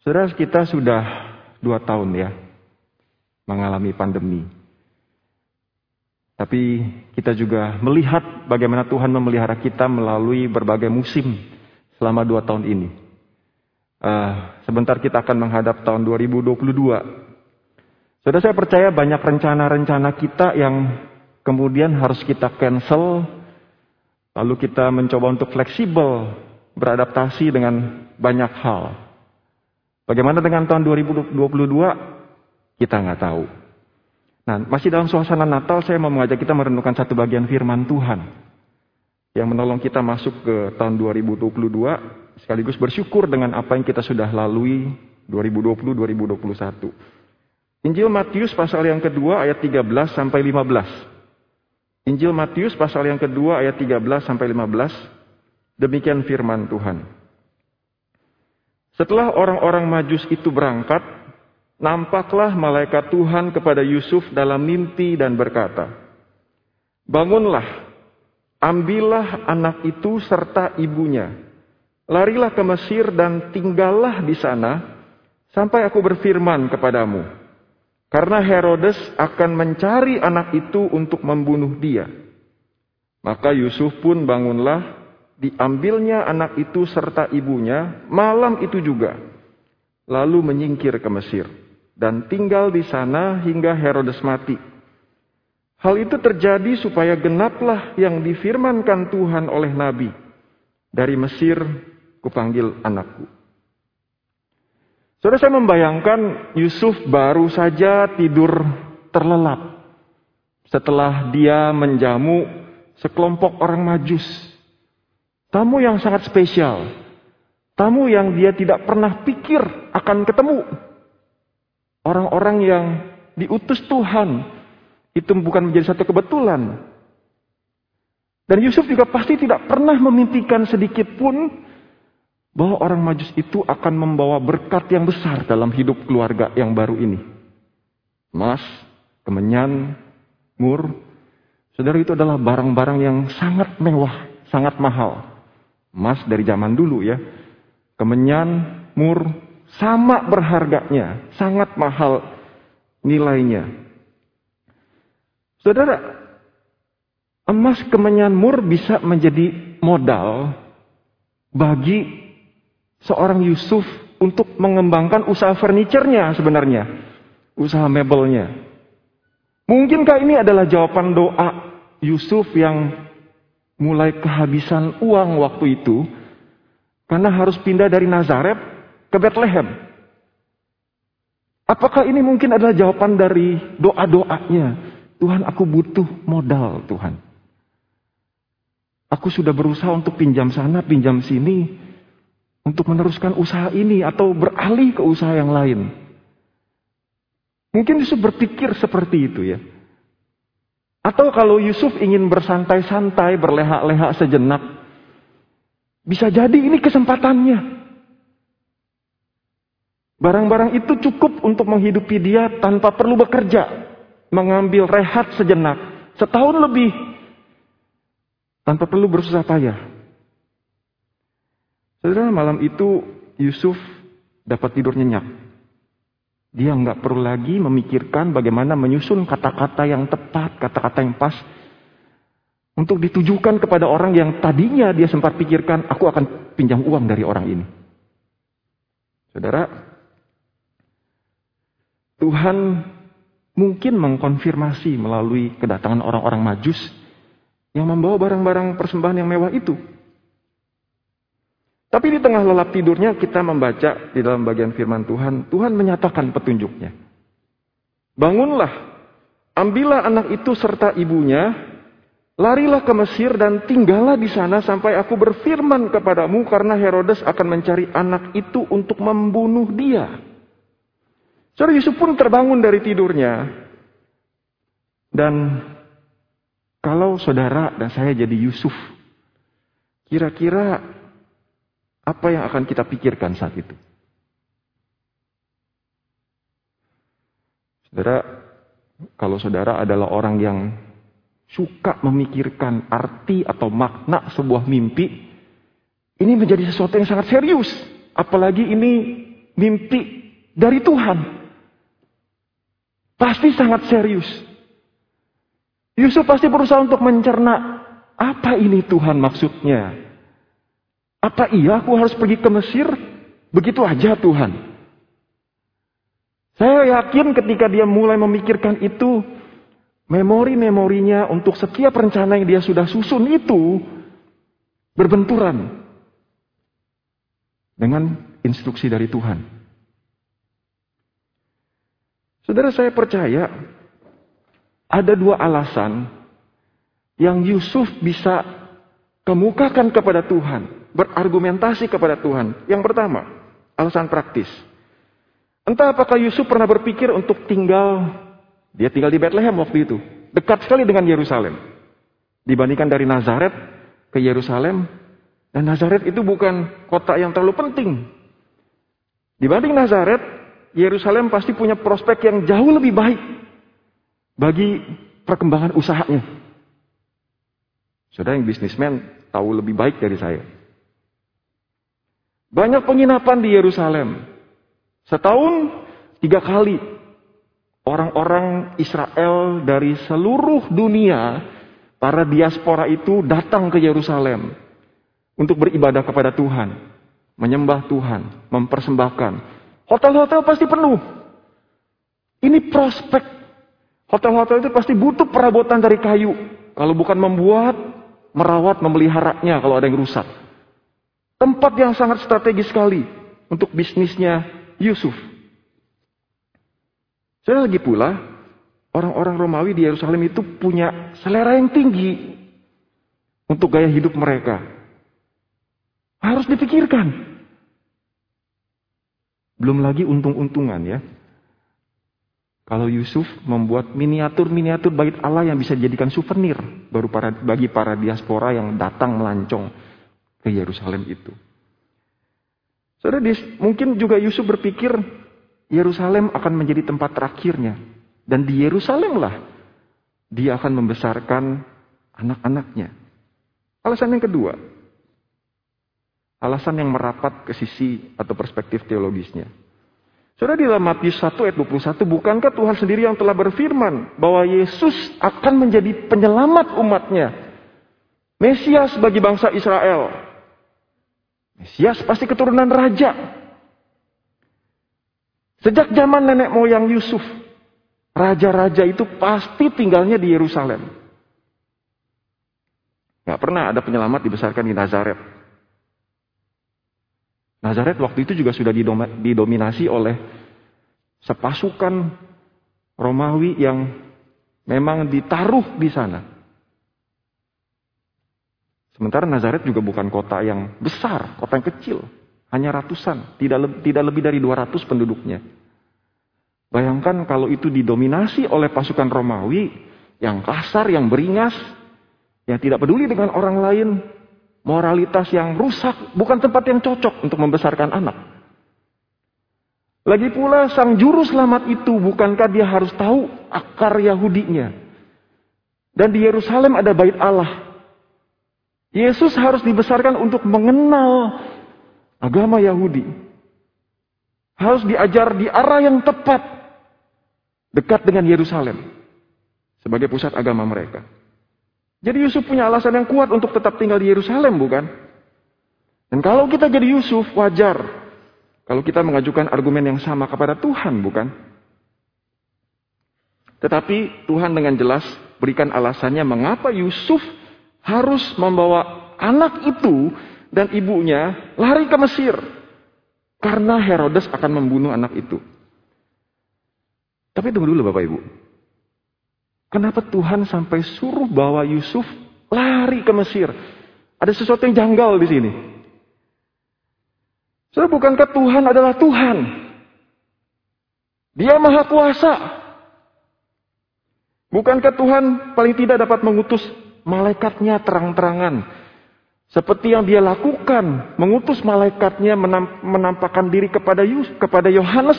Saudara kita sudah dua tahun ya mengalami pandemi. Tapi kita juga melihat bagaimana Tuhan memelihara kita melalui berbagai musim selama dua tahun ini. Uh, sebentar kita akan menghadap tahun 2022. Saudara saya percaya banyak rencana-rencana kita yang kemudian harus kita cancel, lalu kita mencoba untuk fleksibel, beradaptasi dengan banyak hal. Bagaimana dengan tahun 2022? Kita nggak tahu. Nah, masih dalam suasana Natal, saya mau mengajak kita merenungkan satu bagian firman Tuhan yang menolong kita masuk ke tahun 2022 sekaligus bersyukur dengan apa yang kita sudah lalui 2020-2021. Injil Matius pasal yang kedua ayat 13 sampai 15. Injil Matius pasal yang kedua ayat 13 sampai 15. Demikian firman Tuhan. Setelah orang-orang Majus itu berangkat, nampaklah malaikat Tuhan kepada Yusuf dalam mimpi dan berkata, "Bangunlah, ambillah anak itu serta ibunya, larilah ke Mesir dan tinggallah di sana sampai aku berfirman kepadamu, karena Herodes akan mencari anak itu untuk membunuh dia." Maka Yusuf pun bangunlah, diambilnya anak itu serta ibunya malam itu juga, lalu menyingkir ke Mesir dan tinggal di sana hingga Herodes mati. Hal itu terjadi supaya genaplah yang difirmankan Tuhan oleh Nabi. Dari Mesir kupanggil anakku. Saudara saya membayangkan Yusuf baru saja tidur terlelap. Setelah dia menjamu sekelompok orang majus. Tamu yang sangat spesial. Tamu yang dia tidak pernah pikir akan ketemu. Orang-orang yang diutus Tuhan itu bukan menjadi satu kebetulan. Dan Yusuf juga pasti tidak pernah memimpikan sedikit pun bahwa orang majus itu akan membawa berkat yang besar dalam hidup keluarga yang baru ini. Mas, kemenyan, mur, saudara itu adalah barang-barang yang sangat mewah, sangat mahal. Mas dari zaman dulu ya. Kemenyan, mur, sama berharganya, sangat mahal nilainya. Saudara, emas kemenyan mur bisa menjadi modal bagi seorang Yusuf untuk mengembangkan usaha furniturnya sebenarnya, usaha mebelnya. Mungkinkah ini adalah jawaban doa Yusuf yang mulai kehabisan uang waktu itu karena harus pindah dari Nazaret ke Bethlehem. Apakah ini mungkin adalah jawaban dari doa-doanya? Tuhan, aku butuh modal, Tuhan. Aku sudah berusaha untuk pinjam sana, pinjam sini, untuk meneruskan usaha ini atau beralih ke usaha yang lain. Mungkin Yusuf berpikir seperti itu ya. Atau kalau Yusuf ingin bersantai-santai, berleha-leha sejenak, bisa jadi ini kesempatannya. Barang-barang itu cukup untuk menghidupi dia tanpa perlu bekerja. Mengambil rehat sejenak. Setahun lebih. Tanpa perlu bersusah payah. Saudara malam itu Yusuf dapat tidur nyenyak. Dia nggak perlu lagi memikirkan bagaimana menyusun kata-kata yang tepat, kata-kata yang pas. Untuk ditujukan kepada orang yang tadinya dia sempat pikirkan, aku akan pinjam uang dari orang ini. Saudara, Tuhan mungkin mengkonfirmasi melalui kedatangan orang-orang majus yang membawa barang-barang persembahan yang mewah itu. Tapi di tengah lelap tidurnya kita membaca di dalam bagian firman Tuhan, Tuhan menyatakan petunjuknya. Bangunlah, ambillah anak itu serta ibunya, larilah ke Mesir dan tinggallah di sana sampai aku berfirman kepadamu karena Herodes akan mencari anak itu untuk membunuh dia. Saudara Yusuf pun terbangun dari tidurnya. Dan kalau saudara dan saya jadi Yusuf, kira-kira apa yang akan kita pikirkan saat itu? Saudara, kalau saudara adalah orang yang suka memikirkan arti atau makna sebuah mimpi, ini menjadi sesuatu yang sangat serius. Apalagi ini mimpi dari Tuhan. Pasti sangat serius. Yusuf pasti berusaha untuk mencerna apa ini Tuhan maksudnya. Apa iya aku harus pergi ke Mesir? Begitu aja Tuhan. Saya yakin ketika dia mulai memikirkan itu, memori-memorinya untuk setiap rencana yang dia sudah susun itu berbenturan dengan instruksi dari Tuhan. Saudara saya percaya ada dua alasan yang Yusuf bisa kemukakan kepada Tuhan, berargumentasi kepada Tuhan. Yang pertama, alasan praktis. Entah apakah Yusuf pernah berpikir untuk tinggal, dia tinggal di Bethlehem waktu itu, dekat sekali dengan Yerusalem. Dibandingkan dari Nazaret ke Yerusalem, dan Nazaret itu bukan kota yang terlalu penting. Dibanding Nazaret, Yerusalem pasti punya prospek yang jauh lebih baik bagi perkembangan usahanya. Saudara yang bisnismen tahu lebih baik dari saya. Banyak penginapan di Yerusalem. Setahun tiga kali orang-orang Israel dari seluruh dunia, para diaspora itu datang ke Yerusalem untuk beribadah kepada Tuhan, menyembah Tuhan, mempersembahkan. Hotel-hotel pasti penuh. Ini prospek. Hotel-hotel itu pasti butuh perabotan dari kayu. Kalau bukan membuat, merawat, memeliharanya kalau ada yang rusak. Tempat yang sangat strategis sekali untuk bisnisnya Yusuf. Saya lagi pula, orang-orang Romawi di Yerusalem itu punya selera yang tinggi untuk gaya hidup mereka. Harus dipikirkan. Belum lagi untung-untungan ya. Kalau Yusuf membuat miniatur-miniatur bait Allah yang bisa dijadikan souvenir baru para, bagi para diaspora yang datang melancong ke Yerusalem itu. Saudara, mungkin juga Yusuf berpikir Yerusalem akan menjadi tempat terakhirnya. Dan di Yerusalem lah dia akan membesarkan anak-anaknya. Alasan yang kedua, Alasan yang merapat ke sisi atau perspektif teologisnya. Saudara di dalam Matius 1 ayat 21, bukankah Tuhan sendiri yang telah berfirman bahwa Yesus akan menjadi penyelamat umatnya? Mesias bagi bangsa Israel. Mesias pasti keturunan raja. Sejak zaman nenek moyang Yusuf, raja-raja itu pasti tinggalnya di Yerusalem. Gak pernah ada penyelamat dibesarkan di Nazaret. Nazaret waktu itu juga sudah didominasi oleh sepasukan Romawi yang memang ditaruh di sana. Sementara Nazaret juga bukan kota yang besar, kota yang kecil, hanya ratusan, tidak lebih, tidak lebih dari 200 penduduknya. Bayangkan kalau itu didominasi oleh pasukan Romawi yang kasar, yang beringas, yang tidak peduli dengan orang lain, moralitas yang rusak, bukan tempat yang cocok untuk membesarkan anak. Lagi pula sang juru selamat itu bukankah dia harus tahu akar Yahudinya? Dan di Yerusalem ada bait Allah. Yesus harus dibesarkan untuk mengenal agama Yahudi. Harus diajar di arah yang tepat. Dekat dengan Yerusalem. Sebagai pusat agama mereka. Jadi Yusuf punya alasan yang kuat untuk tetap tinggal di Yerusalem, bukan? Dan kalau kita jadi Yusuf, wajar. Kalau kita mengajukan argumen yang sama kepada Tuhan, bukan? Tetapi Tuhan dengan jelas berikan alasannya mengapa Yusuf harus membawa anak itu dan ibunya lari ke Mesir. Karena Herodes akan membunuh anak itu. Tapi tunggu dulu Bapak Ibu. Kenapa Tuhan sampai suruh bawa Yusuf lari ke Mesir? Ada sesuatu yang janggal di sini. Saudara, bukankah Tuhan adalah Tuhan? Dia maha kuasa. Bukankah Tuhan paling tidak dapat mengutus malaikatnya terang-terangan? Seperti yang dia lakukan, mengutus malaikatnya menampakkan diri kepada Yus, kepada Yohanes,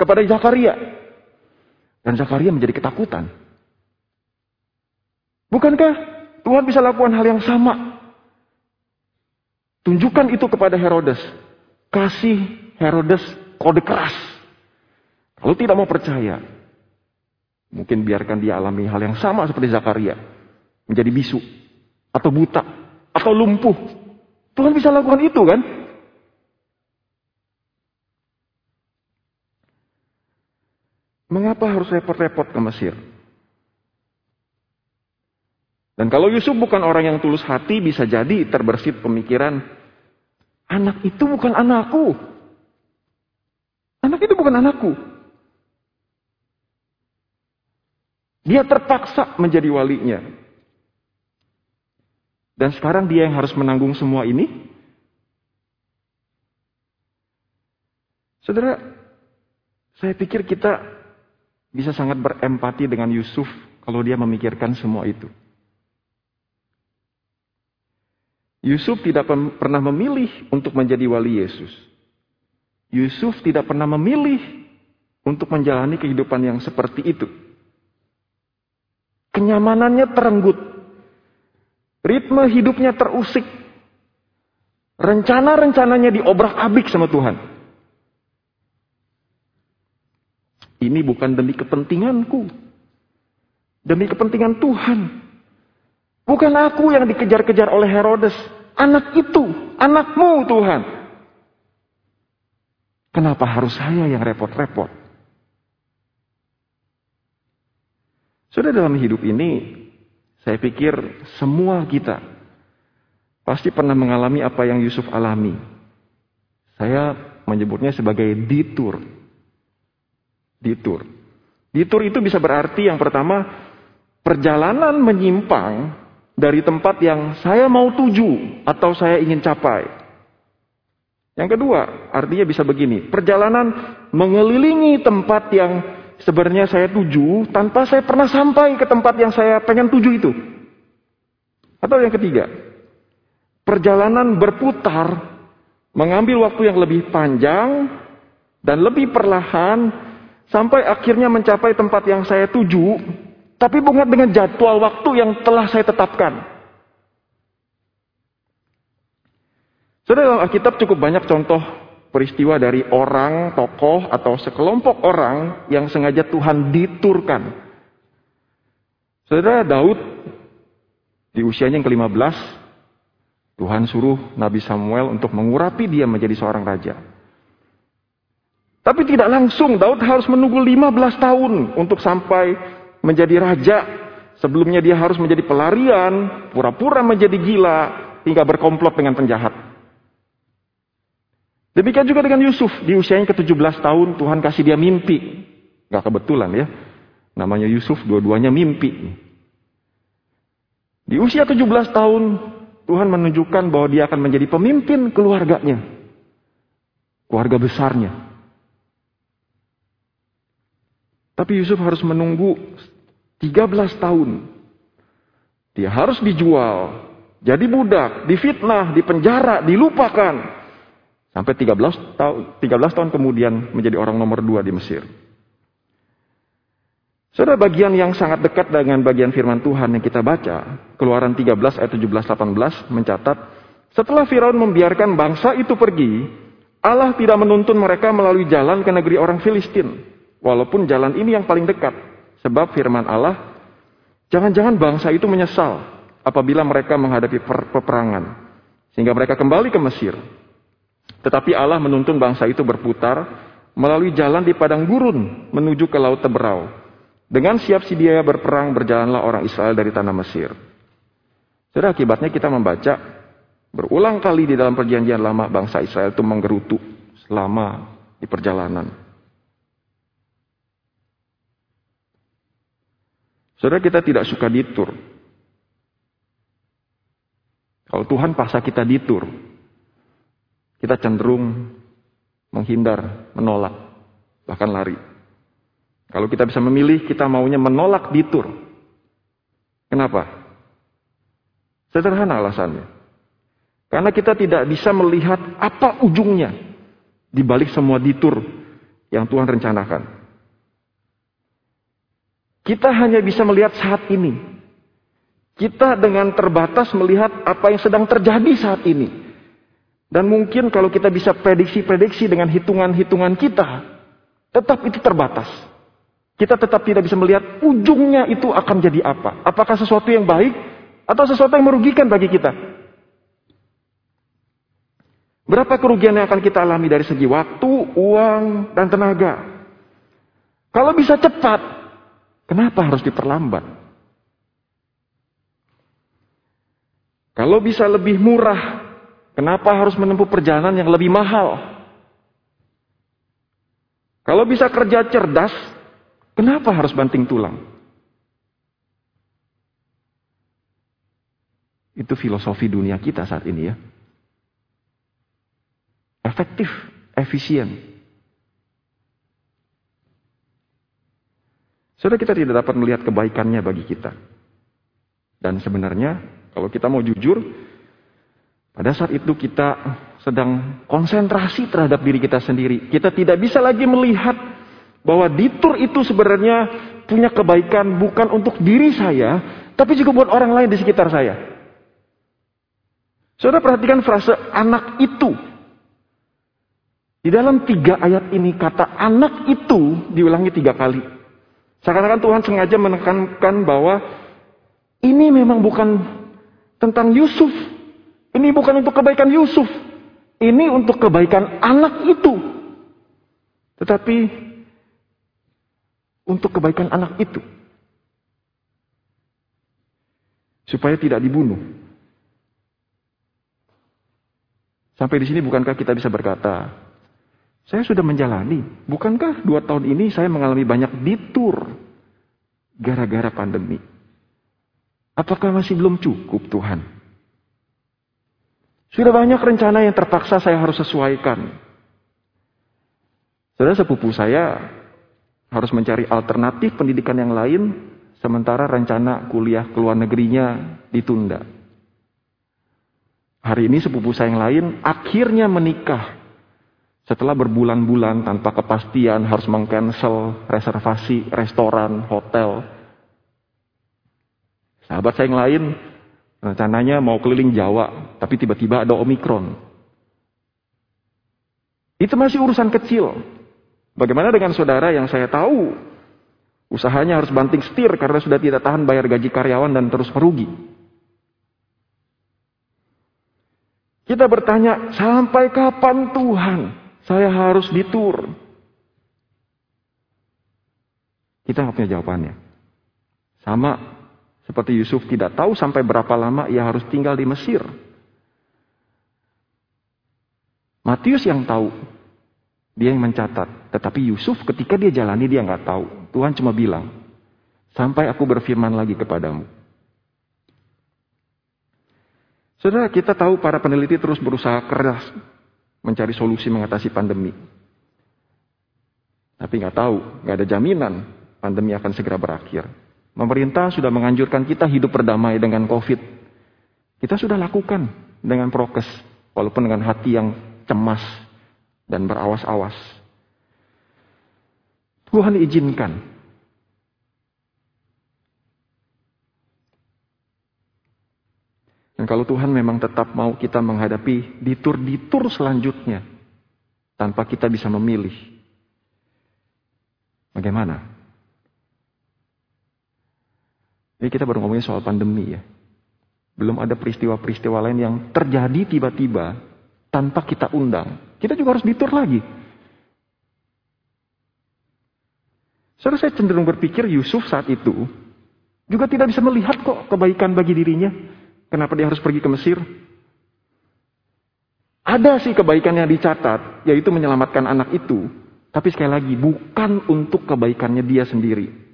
kepada Zakaria. Dan Zakaria menjadi ketakutan. Bukankah Tuhan bisa lakukan hal yang sama? Tunjukkan itu kepada Herodes. Kasih Herodes kode keras. Kalau tidak mau percaya, mungkin biarkan dia alami hal yang sama seperti Zakaria. Menjadi bisu, atau buta, atau lumpuh. Tuhan bisa lakukan itu kan? Mengapa harus repot-repot ke Mesir? Dan kalau Yusuf bukan orang yang tulus hati, bisa jadi terbersit pemikiran, anak itu bukan anakku. Anak itu bukan anakku. Dia terpaksa menjadi walinya. Dan sekarang dia yang harus menanggung semua ini. Saudara, saya pikir kita bisa sangat berempati dengan Yusuf kalau dia memikirkan semua itu. Yusuf tidak pernah memilih untuk menjadi wali Yesus. Yusuf tidak pernah memilih untuk menjalani kehidupan yang seperti itu. Kenyamanannya terenggut. Ritme hidupnya terusik. Rencana-rencananya diobrak-abik sama Tuhan. Ini bukan demi kepentinganku. Demi kepentingan Tuhan. Bukan aku yang dikejar-kejar oleh Herodes. Anak itu, anakmu Tuhan. Kenapa harus saya yang repot-repot? Sudah dalam hidup ini, saya pikir semua kita pasti pernah mengalami apa yang Yusuf alami. Saya menyebutnya sebagai ditur. Ditur. Ditur itu bisa berarti yang pertama, perjalanan menyimpang dari tempat yang saya mau tuju atau saya ingin capai. Yang kedua, artinya bisa begini, perjalanan mengelilingi tempat yang sebenarnya saya tuju tanpa saya pernah sampai ke tempat yang saya pengen tuju itu. Atau yang ketiga, perjalanan berputar mengambil waktu yang lebih panjang dan lebih perlahan sampai akhirnya mencapai tempat yang saya tuju tapi bukan dengan jadwal waktu yang telah saya tetapkan. Saudara dalam Alkitab cukup banyak contoh peristiwa dari orang, tokoh, atau sekelompok orang yang sengaja Tuhan diturkan. Saudara Daud di usianya yang ke-15, Tuhan suruh Nabi Samuel untuk mengurapi dia menjadi seorang raja. Tapi tidak langsung, Daud harus menunggu 15 tahun untuk sampai menjadi raja, sebelumnya dia harus menjadi pelarian, pura-pura menjadi gila, hingga berkomplot dengan penjahat. Demikian juga dengan Yusuf, di usianya ke-17 tahun Tuhan kasih dia mimpi. Gak kebetulan ya, namanya Yusuf dua-duanya mimpi. Di usia 17 tahun Tuhan menunjukkan bahwa dia akan menjadi pemimpin keluarganya. Keluarga besarnya. Tapi Yusuf harus menunggu 13 tahun. Dia harus dijual, jadi budak, difitnah, dipenjara, dilupakan. Sampai 13 tahun, 13 tahun kemudian menjadi orang nomor dua di Mesir. Saudara bagian yang sangat dekat dengan bagian firman Tuhan yang kita baca, Keluaran 13 ayat 17-18 mencatat, setelah Firaun membiarkan bangsa itu pergi, Allah tidak menuntun mereka melalui jalan ke negeri orang Filistin, walaupun jalan ini yang paling dekat, Sebab firman Allah, jangan-jangan bangsa itu menyesal apabila mereka menghadapi peperangan. Sehingga mereka kembali ke Mesir. Tetapi Allah menuntun bangsa itu berputar melalui jalan di padang gurun menuju ke Laut Teberau. Dengan siap sedia berperang berjalanlah orang Israel dari tanah Mesir. Sudah akibatnya kita membaca berulang kali di dalam perjanjian lama bangsa Israel itu menggerutu selama di perjalanan. Saudara kita tidak suka ditur. Kalau Tuhan paksa kita ditur, kita cenderung menghindar, menolak, bahkan lari. Kalau kita bisa memilih, kita maunya menolak ditur. Kenapa? Sederhana alasannya. Karena kita tidak bisa melihat apa ujungnya di balik semua ditur yang Tuhan rencanakan. Kita hanya bisa melihat saat ini. Kita dengan terbatas melihat apa yang sedang terjadi saat ini. Dan mungkin kalau kita bisa prediksi-prediksi dengan hitungan-hitungan kita, tetap itu terbatas. Kita tetap tidak bisa melihat ujungnya itu akan jadi apa. Apakah sesuatu yang baik atau sesuatu yang merugikan bagi kita. Berapa kerugian yang akan kita alami dari segi waktu, uang, dan tenaga. Kalau bisa cepat, kenapa harus diperlambat? Kalau bisa lebih murah, kenapa harus menempuh perjalanan yang lebih mahal? Kalau bisa kerja cerdas, kenapa harus banting tulang? Itu filosofi dunia kita saat ini ya efektif, efisien. Sudah kita tidak dapat melihat kebaikannya bagi kita. Dan sebenarnya kalau kita mau jujur, pada saat itu kita sedang konsentrasi terhadap diri kita sendiri. Kita tidak bisa lagi melihat bahwa ditur itu sebenarnya punya kebaikan bukan untuk diri saya, tapi juga buat orang lain di sekitar saya. Saudara perhatikan frase anak itu di dalam tiga ayat ini kata anak itu diulangi tiga kali. Seakan-akan Tuhan sengaja menekankan bahwa ini memang bukan tentang Yusuf. Ini bukan untuk kebaikan Yusuf. Ini untuk kebaikan anak itu. Tetapi untuk kebaikan anak itu. Supaya tidak dibunuh. Sampai di sini bukankah kita bisa berkata, saya sudah menjalani. Bukankah dua tahun ini saya mengalami banyak ditur gara-gara pandemi? Apakah masih belum cukup Tuhan? Sudah banyak rencana yang terpaksa saya harus sesuaikan. Saudara sepupu saya harus mencari alternatif pendidikan yang lain, sementara rencana kuliah ke luar negerinya ditunda. Hari ini sepupu saya yang lain akhirnya menikah setelah berbulan-bulan tanpa kepastian harus mengcancel reservasi restoran, hotel. Sahabat saya yang lain rencananya mau keliling Jawa, tapi tiba-tiba ada Omikron. Itu masih urusan kecil. Bagaimana dengan saudara yang saya tahu usahanya harus banting setir karena sudah tidak tahan bayar gaji karyawan dan terus merugi. Kita bertanya, sampai kapan Tuhan? Saya harus ditur. Kita nggak punya jawabannya. Sama seperti Yusuf tidak tahu sampai berapa lama ia harus tinggal di Mesir. Matius yang tahu. Dia yang mencatat. Tetapi Yusuf ketika dia jalani dia nggak tahu. Tuhan cuma bilang. Sampai aku berfirman lagi kepadamu. Saudara kita tahu para peneliti terus berusaha keras mencari solusi mengatasi pandemi. Tapi nggak tahu, nggak ada jaminan pandemi akan segera berakhir. Pemerintah sudah menganjurkan kita hidup berdamai dengan COVID. Kita sudah lakukan dengan prokes, walaupun dengan hati yang cemas dan berawas-awas. Tuhan izinkan Dan kalau Tuhan memang tetap mau kita menghadapi ditur-ditur selanjutnya tanpa kita bisa memilih. Bagaimana? Ini kita baru ngomongin soal pandemi ya. Belum ada peristiwa-peristiwa lain yang terjadi tiba-tiba tanpa kita undang. Kita juga harus ditur lagi. Saudara saya cenderung berpikir Yusuf saat itu juga tidak bisa melihat kok kebaikan bagi dirinya. Kenapa dia harus pergi ke Mesir? Ada sih kebaikan yang dicatat, yaitu menyelamatkan anak itu. Tapi sekali lagi, bukan untuk kebaikannya dia sendiri.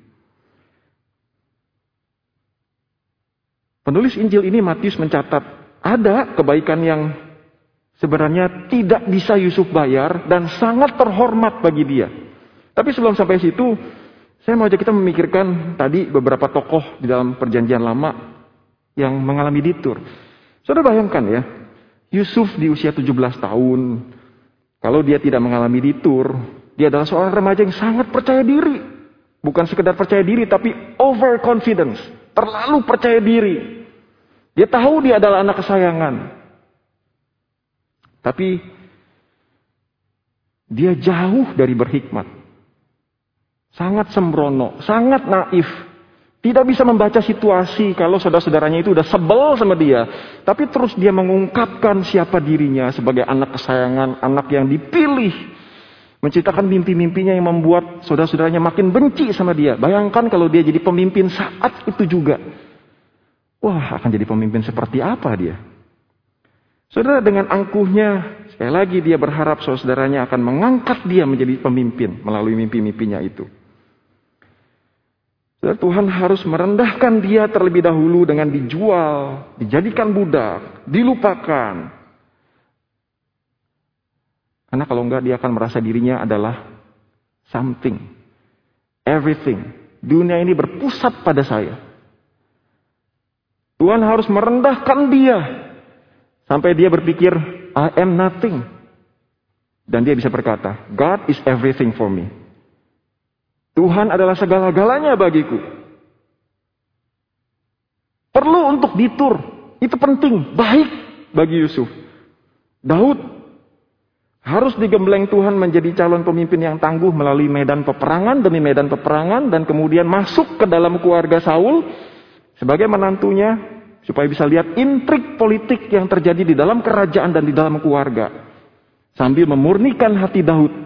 Penulis Injil ini Matius mencatat, ada kebaikan yang sebenarnya tidak bisa Yusuf bayar dan sangat terhormat bagi dia. Tapi sebelum sampai situ, saya mau ajak kita memikirkan tadi beberapa tokoh di dalam perjanjian lama yang mengalami ditur. Saudara bayangkan ya, Yusuf di usia 17 tahun, kalau dia tidak mengalami ditur, dia adalah seorang remaja yang sangat percaya diri. Bukan sekedar percaya diri, tapi overconfidence. Terlalu percaya diri. Dia tahu dia adalah anak kesayangan. Tapi dia jauh dari berhikmat. Sangat sembrono, sangat naif. Tidak bisa membaca situasi kalau saudara-saudaranya itu udah sebel sama dia. Tapi terus dia mengungkapkan siapa dirinya sebagai anak kesayangan, anak yang dipilih. Menciptakan mimpi-mimpinya yang membuat saudara-saudaranya makin benci sama dia. Bayangkan kalau dia jadi pemimpin saat itu juga. Wah, akan jadi pemimpin seperti apa dia? Saudara dengan angkuhnya, sekali lagi dia berharap saudara-saudaranya akan mengangkat dia menjadi pemimpin melalui mimpi-mimpinya itu. Tuhan harus merendahkan dia terlebih dahulu dengan dijual, dijadikan budak, dilupakan. Karena kalau enggak dia akan merasa dirinya adalah something, everything. Dunia ini berpusat pada saya. Tuhan harus merendahkan dia sampai dia berpikir, I am nothing. Dan dia bisa berkata, God is everything for me. Tuhan adalah segala-galanya bagiku. Perlu untuk ditur. Itu penting, baik bagi Yusuf. Daud harus digembleng Tuhan menjadi calon pemimpin yang tangguh melalui medan peperangan demi medan peperangan dan kemudian masuk ke dalam keluarga Saul sebagai menantunya supaya bisa lihat intrik politik yang terjadi di dalam kerajaan dan di dalam keluarga sambil memurnikan hati Daud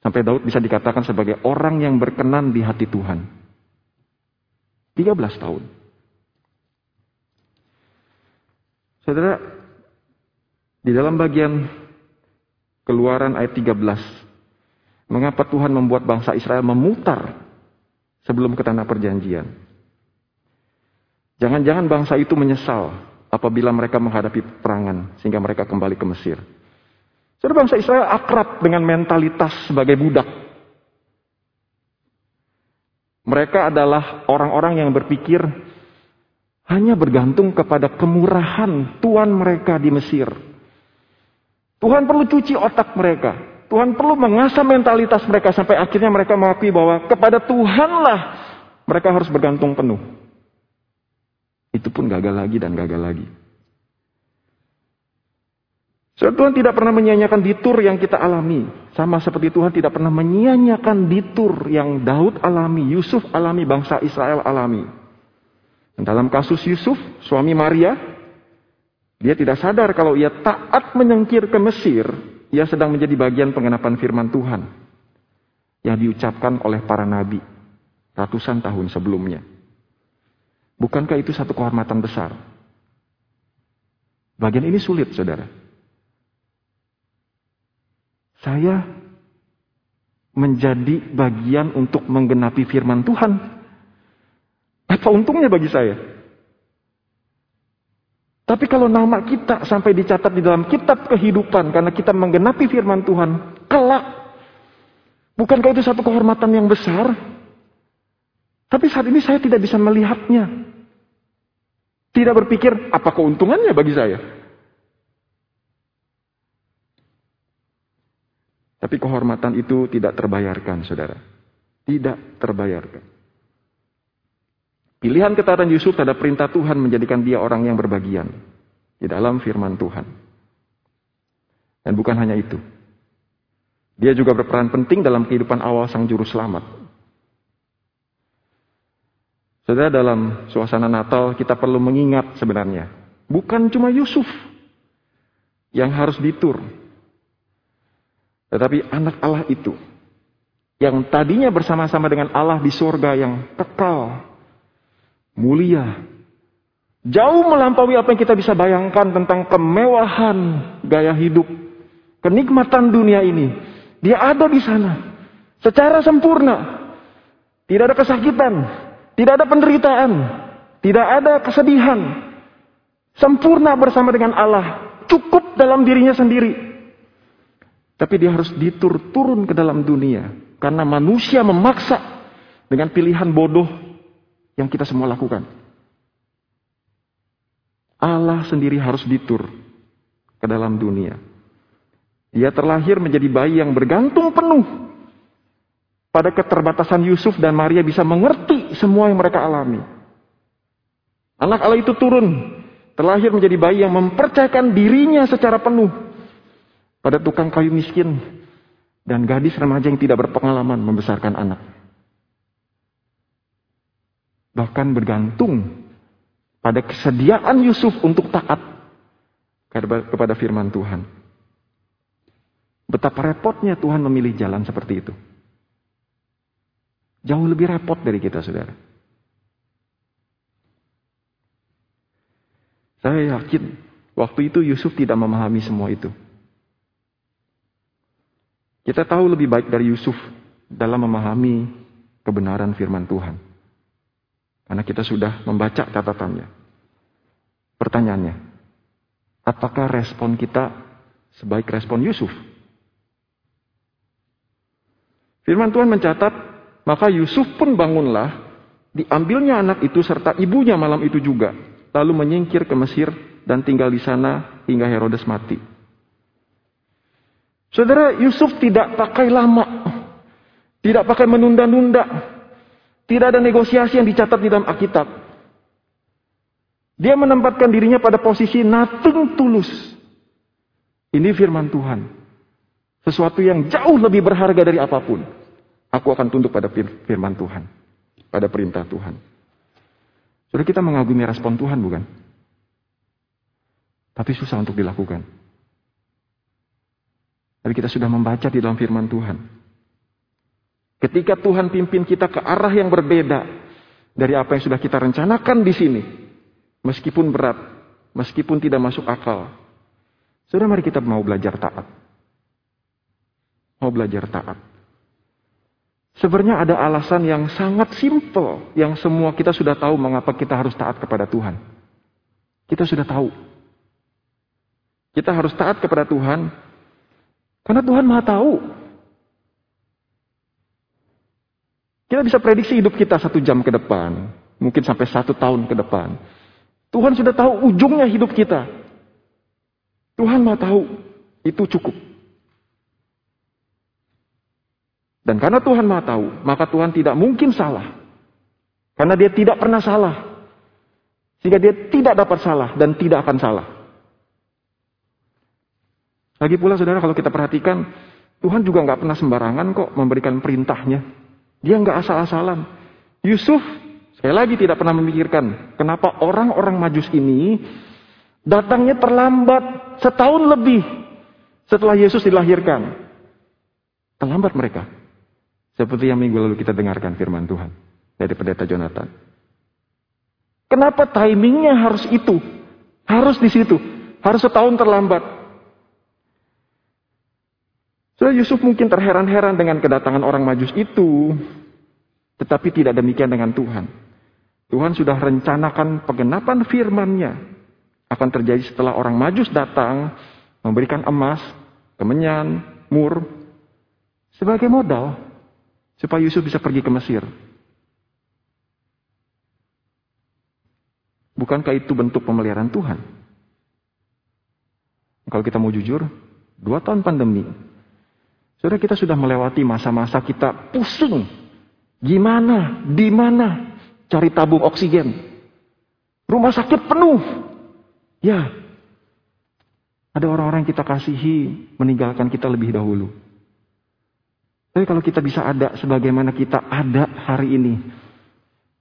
Sampai Daud bisa dikatakan sebagai orang yang berkenan di hati Tuhan. 13 tahun. Saudara, di dalam bagian keluaran ayat 13, mengapa Tuhan membuat bangsa Israel memutar sebelum ke tanah perjanjian? Jangan-jangan bangsa itu menyesal apabila mereka menghadapi perangan sehingga mereka kembali ke Mesir. Saudara bangsa Israel akrab dengan mentalitas sebagai budak. Mereka adalah orang-orang yang berpikir hanya bergantung kepada kemurahan Tuhan mereka di Mesir. Tuhan perlu cuci otak mereka. Tuhan perlu mengasah mentalitas mereka sampai akhirnya mereka mengakui bahwa kepada Tuhanlah mereka harus bergantung penuh. Itu pun gagal lagi dan gagal lagi. So, Tuhan tidak pernah menyanyiakan ditur yang kita alami. Sama seperti Tuhan tidak pernah menyanyiakan ditur yang Daud alami, Yusuf alami, bangsa Israel alami. Dan dalam kasus Yusuf, suami Maria, dia tidak sadar kalau ia taat menyengkir ke Mesir, ia sedang menjadi bagian pengenapan firman Tuhan yang diucapkan oleh para nabi ratusan tahun sebelumnya. Bukankah itu satu kehormatan besar? Bagian ini sulit, saudara. Saya menjadi bagian untuk menggenapi firman Tuhan. Apa untungnya bagi saya? Tapi kalau nama kita sampai dicatat di dalam kitab kehidupan karena kita menggenapi firman Tuhan, kelak. Bukankah itu satu kehormatan yang besar? Tapi saat ini saya tidak bisa melihatnya. Tidak berpikir apa keuntungannya bagi saya. Tapi kehormatan itu tidak terbayarkan, saudara. Tidak terbayarkan. Pilihan ketaatan Yusuf terhadap perintah Tuhan menjadikan dia orang yang berbagian di dalam firman Tuhan. Dan bukan hanya itu. Dia juga berperan penting dalam kehidupan awal sang juru selamat. Saudara, dalam suasana Natal kita perlu mengingat sebenarnya. Bukan cuma Yusuf yang harus ditur, tetapi anak Allah itu yang tadinya bersama-sama dengan Allah di surga yang kekal, mulia, jauh melampaui apa yang kita bisa bayangkan tentang kemewahan gaya hidup, kenikmatan dunia ini. Dia ada di sana secara sempurna. Tidak ada kesakitan, tidak ada penderitaan, tidak ada kesedihan. Sempurna bersama dengan Allah, cukup dalam dirinya sendiri. Tapi dia harus ditur turun ke dalam dunia. Karena manusia memaksa dengan pilihan bodoh yang kita semua lakukan. Allah sendiri harus ditur ke dalam dunia. Dia terlahir menjadi bayi yang bergantung penuh pada keterbatasan Yusuf dan Maria bisa mengerti semua yang mereka alami. Anak Allah itu turun terlahir menjadi bayi yang mempercayakan dirinya secara penuh pada tukang kayu miskin dan gadis remaja yang tidak berpengalaman membesarkan anak. Bahkan bergantung pada kesediaan Yusuf untuk taat kepada firman Tuhan. Betapa repotnya Tuhan memilih jalan seperti itu. Jauh lebih repot dari kita, saudara. Saya yakin waktu itu Yusuf tidak memahami semua itu. Kita tahu lebih baik dari Yusuf dalam memahami kebenaran firman Tuhan. Karena kita sudah membaca catatannya. Pertanyaannya, apakah respon kita sebaik respon Yusuf? Firman Tuhan mencatat, maka Yusuf pun bangunlah, diambilnya anak itu serta ibunya malam itu juga, lalu menyingkir ke Mesir dan tinggal di sana hingga Herodes mati. Saudara Yusuf tidak pakai lama. Tidak pakai menunda-nunda. Tidak ada negosiasi yang dicatat di dalam Alkitab. Dia menempatkan dirinya pada posisi nothing tulus. Ini firman Tuhan. Sesuatu yang jauh lebih berharga dari apa pun. Aku akan tunduk pada firman Tuhan. Pada perintah Tuhan. Sudah kita mengagumi respon Tuhan bukan? Tapi susah untuk dilakukan. Tapi kita sudah membaca di dalam firman Tuhan. Ketika Tuhan pimpin kita ke arah yang berbeda dari apa yang sudah kita rencanakan di sini, meskipun berat, meskipun tidak masuk akal, sudah mari kita mau belajar taat. Mau belajar taat. Sebenarnya ada alasan yang sangat simpel yang semua kita sudah tahu mengapa kita harus taat kepada Tuhan. Kita sudah tahu. Kita harus taat kepada Tuhan karena Tuhan Maha tahu. Kita bisa prediksi hidup kita satu jam ke depan. Mungkin sampai satu tahun ke depan. Tuhan sudah tahu ujungnya hidup kita. Tuhan Maha tahu. Itu cukup. Dan karena Tuhan Maha tahu, maka Tuhan tidak mungkin salah. Karena dia tidak pernah salah. Sehingga dia tidak dapat salah dan tidak akan salah. Lagi pula saudara kalau kita perhatikan, Tuhan juga nggak pernah sembarangan kok memberikan perintahnya. Dia nggak asal-asalan. Yusuf sekali lagi tidak pernah memikirkan kenapa orang-orang majus ini datangnya terlambat setahun lebih setelah Yesus dilahirkan. Terlambat mereka. Seperti yang minggu lalu kita dengarkan firman Tuhan dari pendeta Jonathan. Kenapa timingnya harus itu? Harus di situ. Harus setahun terlambat. Saudara Yusuf mungkin terheran-heran dengan kedatangan orang majus itu. Tetapi tidak demikian dengan Tuhan. Tuhan sudah rencanakan penggenapan firman-Nya akan terjadi setelah orang majus datang memberikan emas, kemenyan, mur sebagai modal supaya Yusuf bisa pergi ke Mesir. Bukankah itu bentuk pemeliharaan Tuhan? Kalau kita mau jujur, dua tahun pandemi, Saudara kita sudah melewati masa-masa kita pusing. Gimana? Di mana? Cari tabung oksigen. Rumah sakit penuh. Ya. Ada orang-orang kita kasihi meninggalkan kita lebih dahulu. Tapi kalau kita bisa ada sebagaimana kita ada hari ini.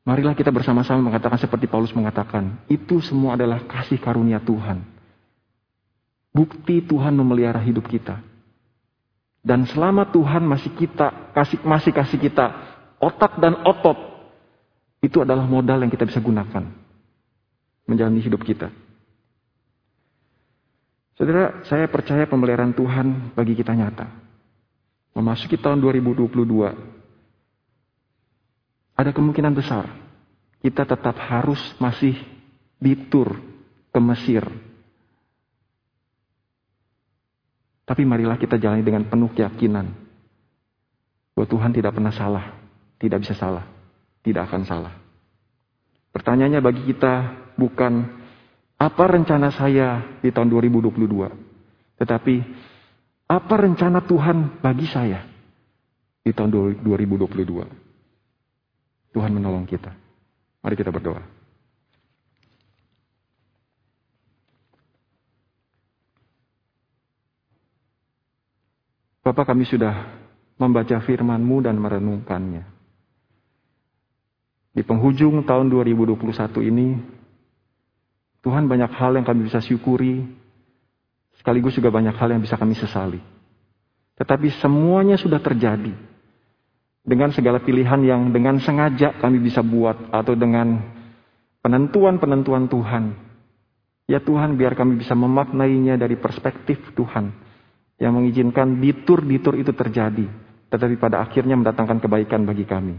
Marilah kita bersama-sama mengatakan seperti Paulus mengatakan. Itu semua adalah kasih karunia Tuhan. Bukti Tuhan memelihara hidup kita. Dan selama Tuhan masih kita kasih masih kasih kita otak dan otot, itu adalah modal yang kita bisa gunakan menjalani hidup kita. Saudara, saya percaya pemeliharaan Tuhan bagi kita nyata. Memasuki tahun 2022, ada kemungkinan besar kita tetap harus masih ditur ke Mesir Tapi marilah kita jalani dengan penuh keyakinan bahwa Tuhan tidak pernah salah, tidak bisa salah, tidak akan salah. Pertanyaannya bagi kita bukan apa rencana saya di tahun 2022, tetapi apa rencana Tuhan bagi saya di tahun 2022. Tuhan menolong kita. Mari kita berdoa. Bapak kami sudah membaca firman-Mu dan merenungkannya. Di penghujung tahun 2021 ini, Tuhan banyak hal yang kami bisa syukuri, sekaligus juga banyak hal yang bisa kami sesali. Tetapi semuanya sudah terjadi. Dengan segala pilihan yang dengan sengaja kami bisa buat atau dengan penentuan-penentuan Tuhan. Ya Tuhan biar kami bisa memaknainya dari perspektif Tuhan. Yang mengizinkan ditur-ditur itu terjadi. Tetapi pada akhirnya mendatangkan kebaikan bagi kami.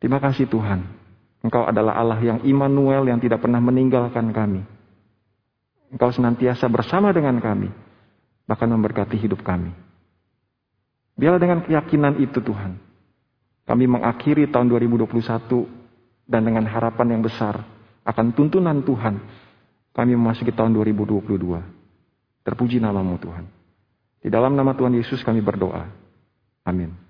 Terima kasih Tuhan. Engkau adalah Allah yang Immanuel yang tidak pernah meninggalkan kami. Engkau senantiasa bersama dengan kami. Bahkan memberkati hidup kami. Biarlah dengan keyakinan itu Tuhan. Kami mengakhiri tahun 2021 dan dengan harapan yang besar akan tuntunan Tuhan. Kami memasuki tahun 2022. Terpuji namamu Tuhan. Di dalam nama Tuhan Yesus kami berdoa. Amin.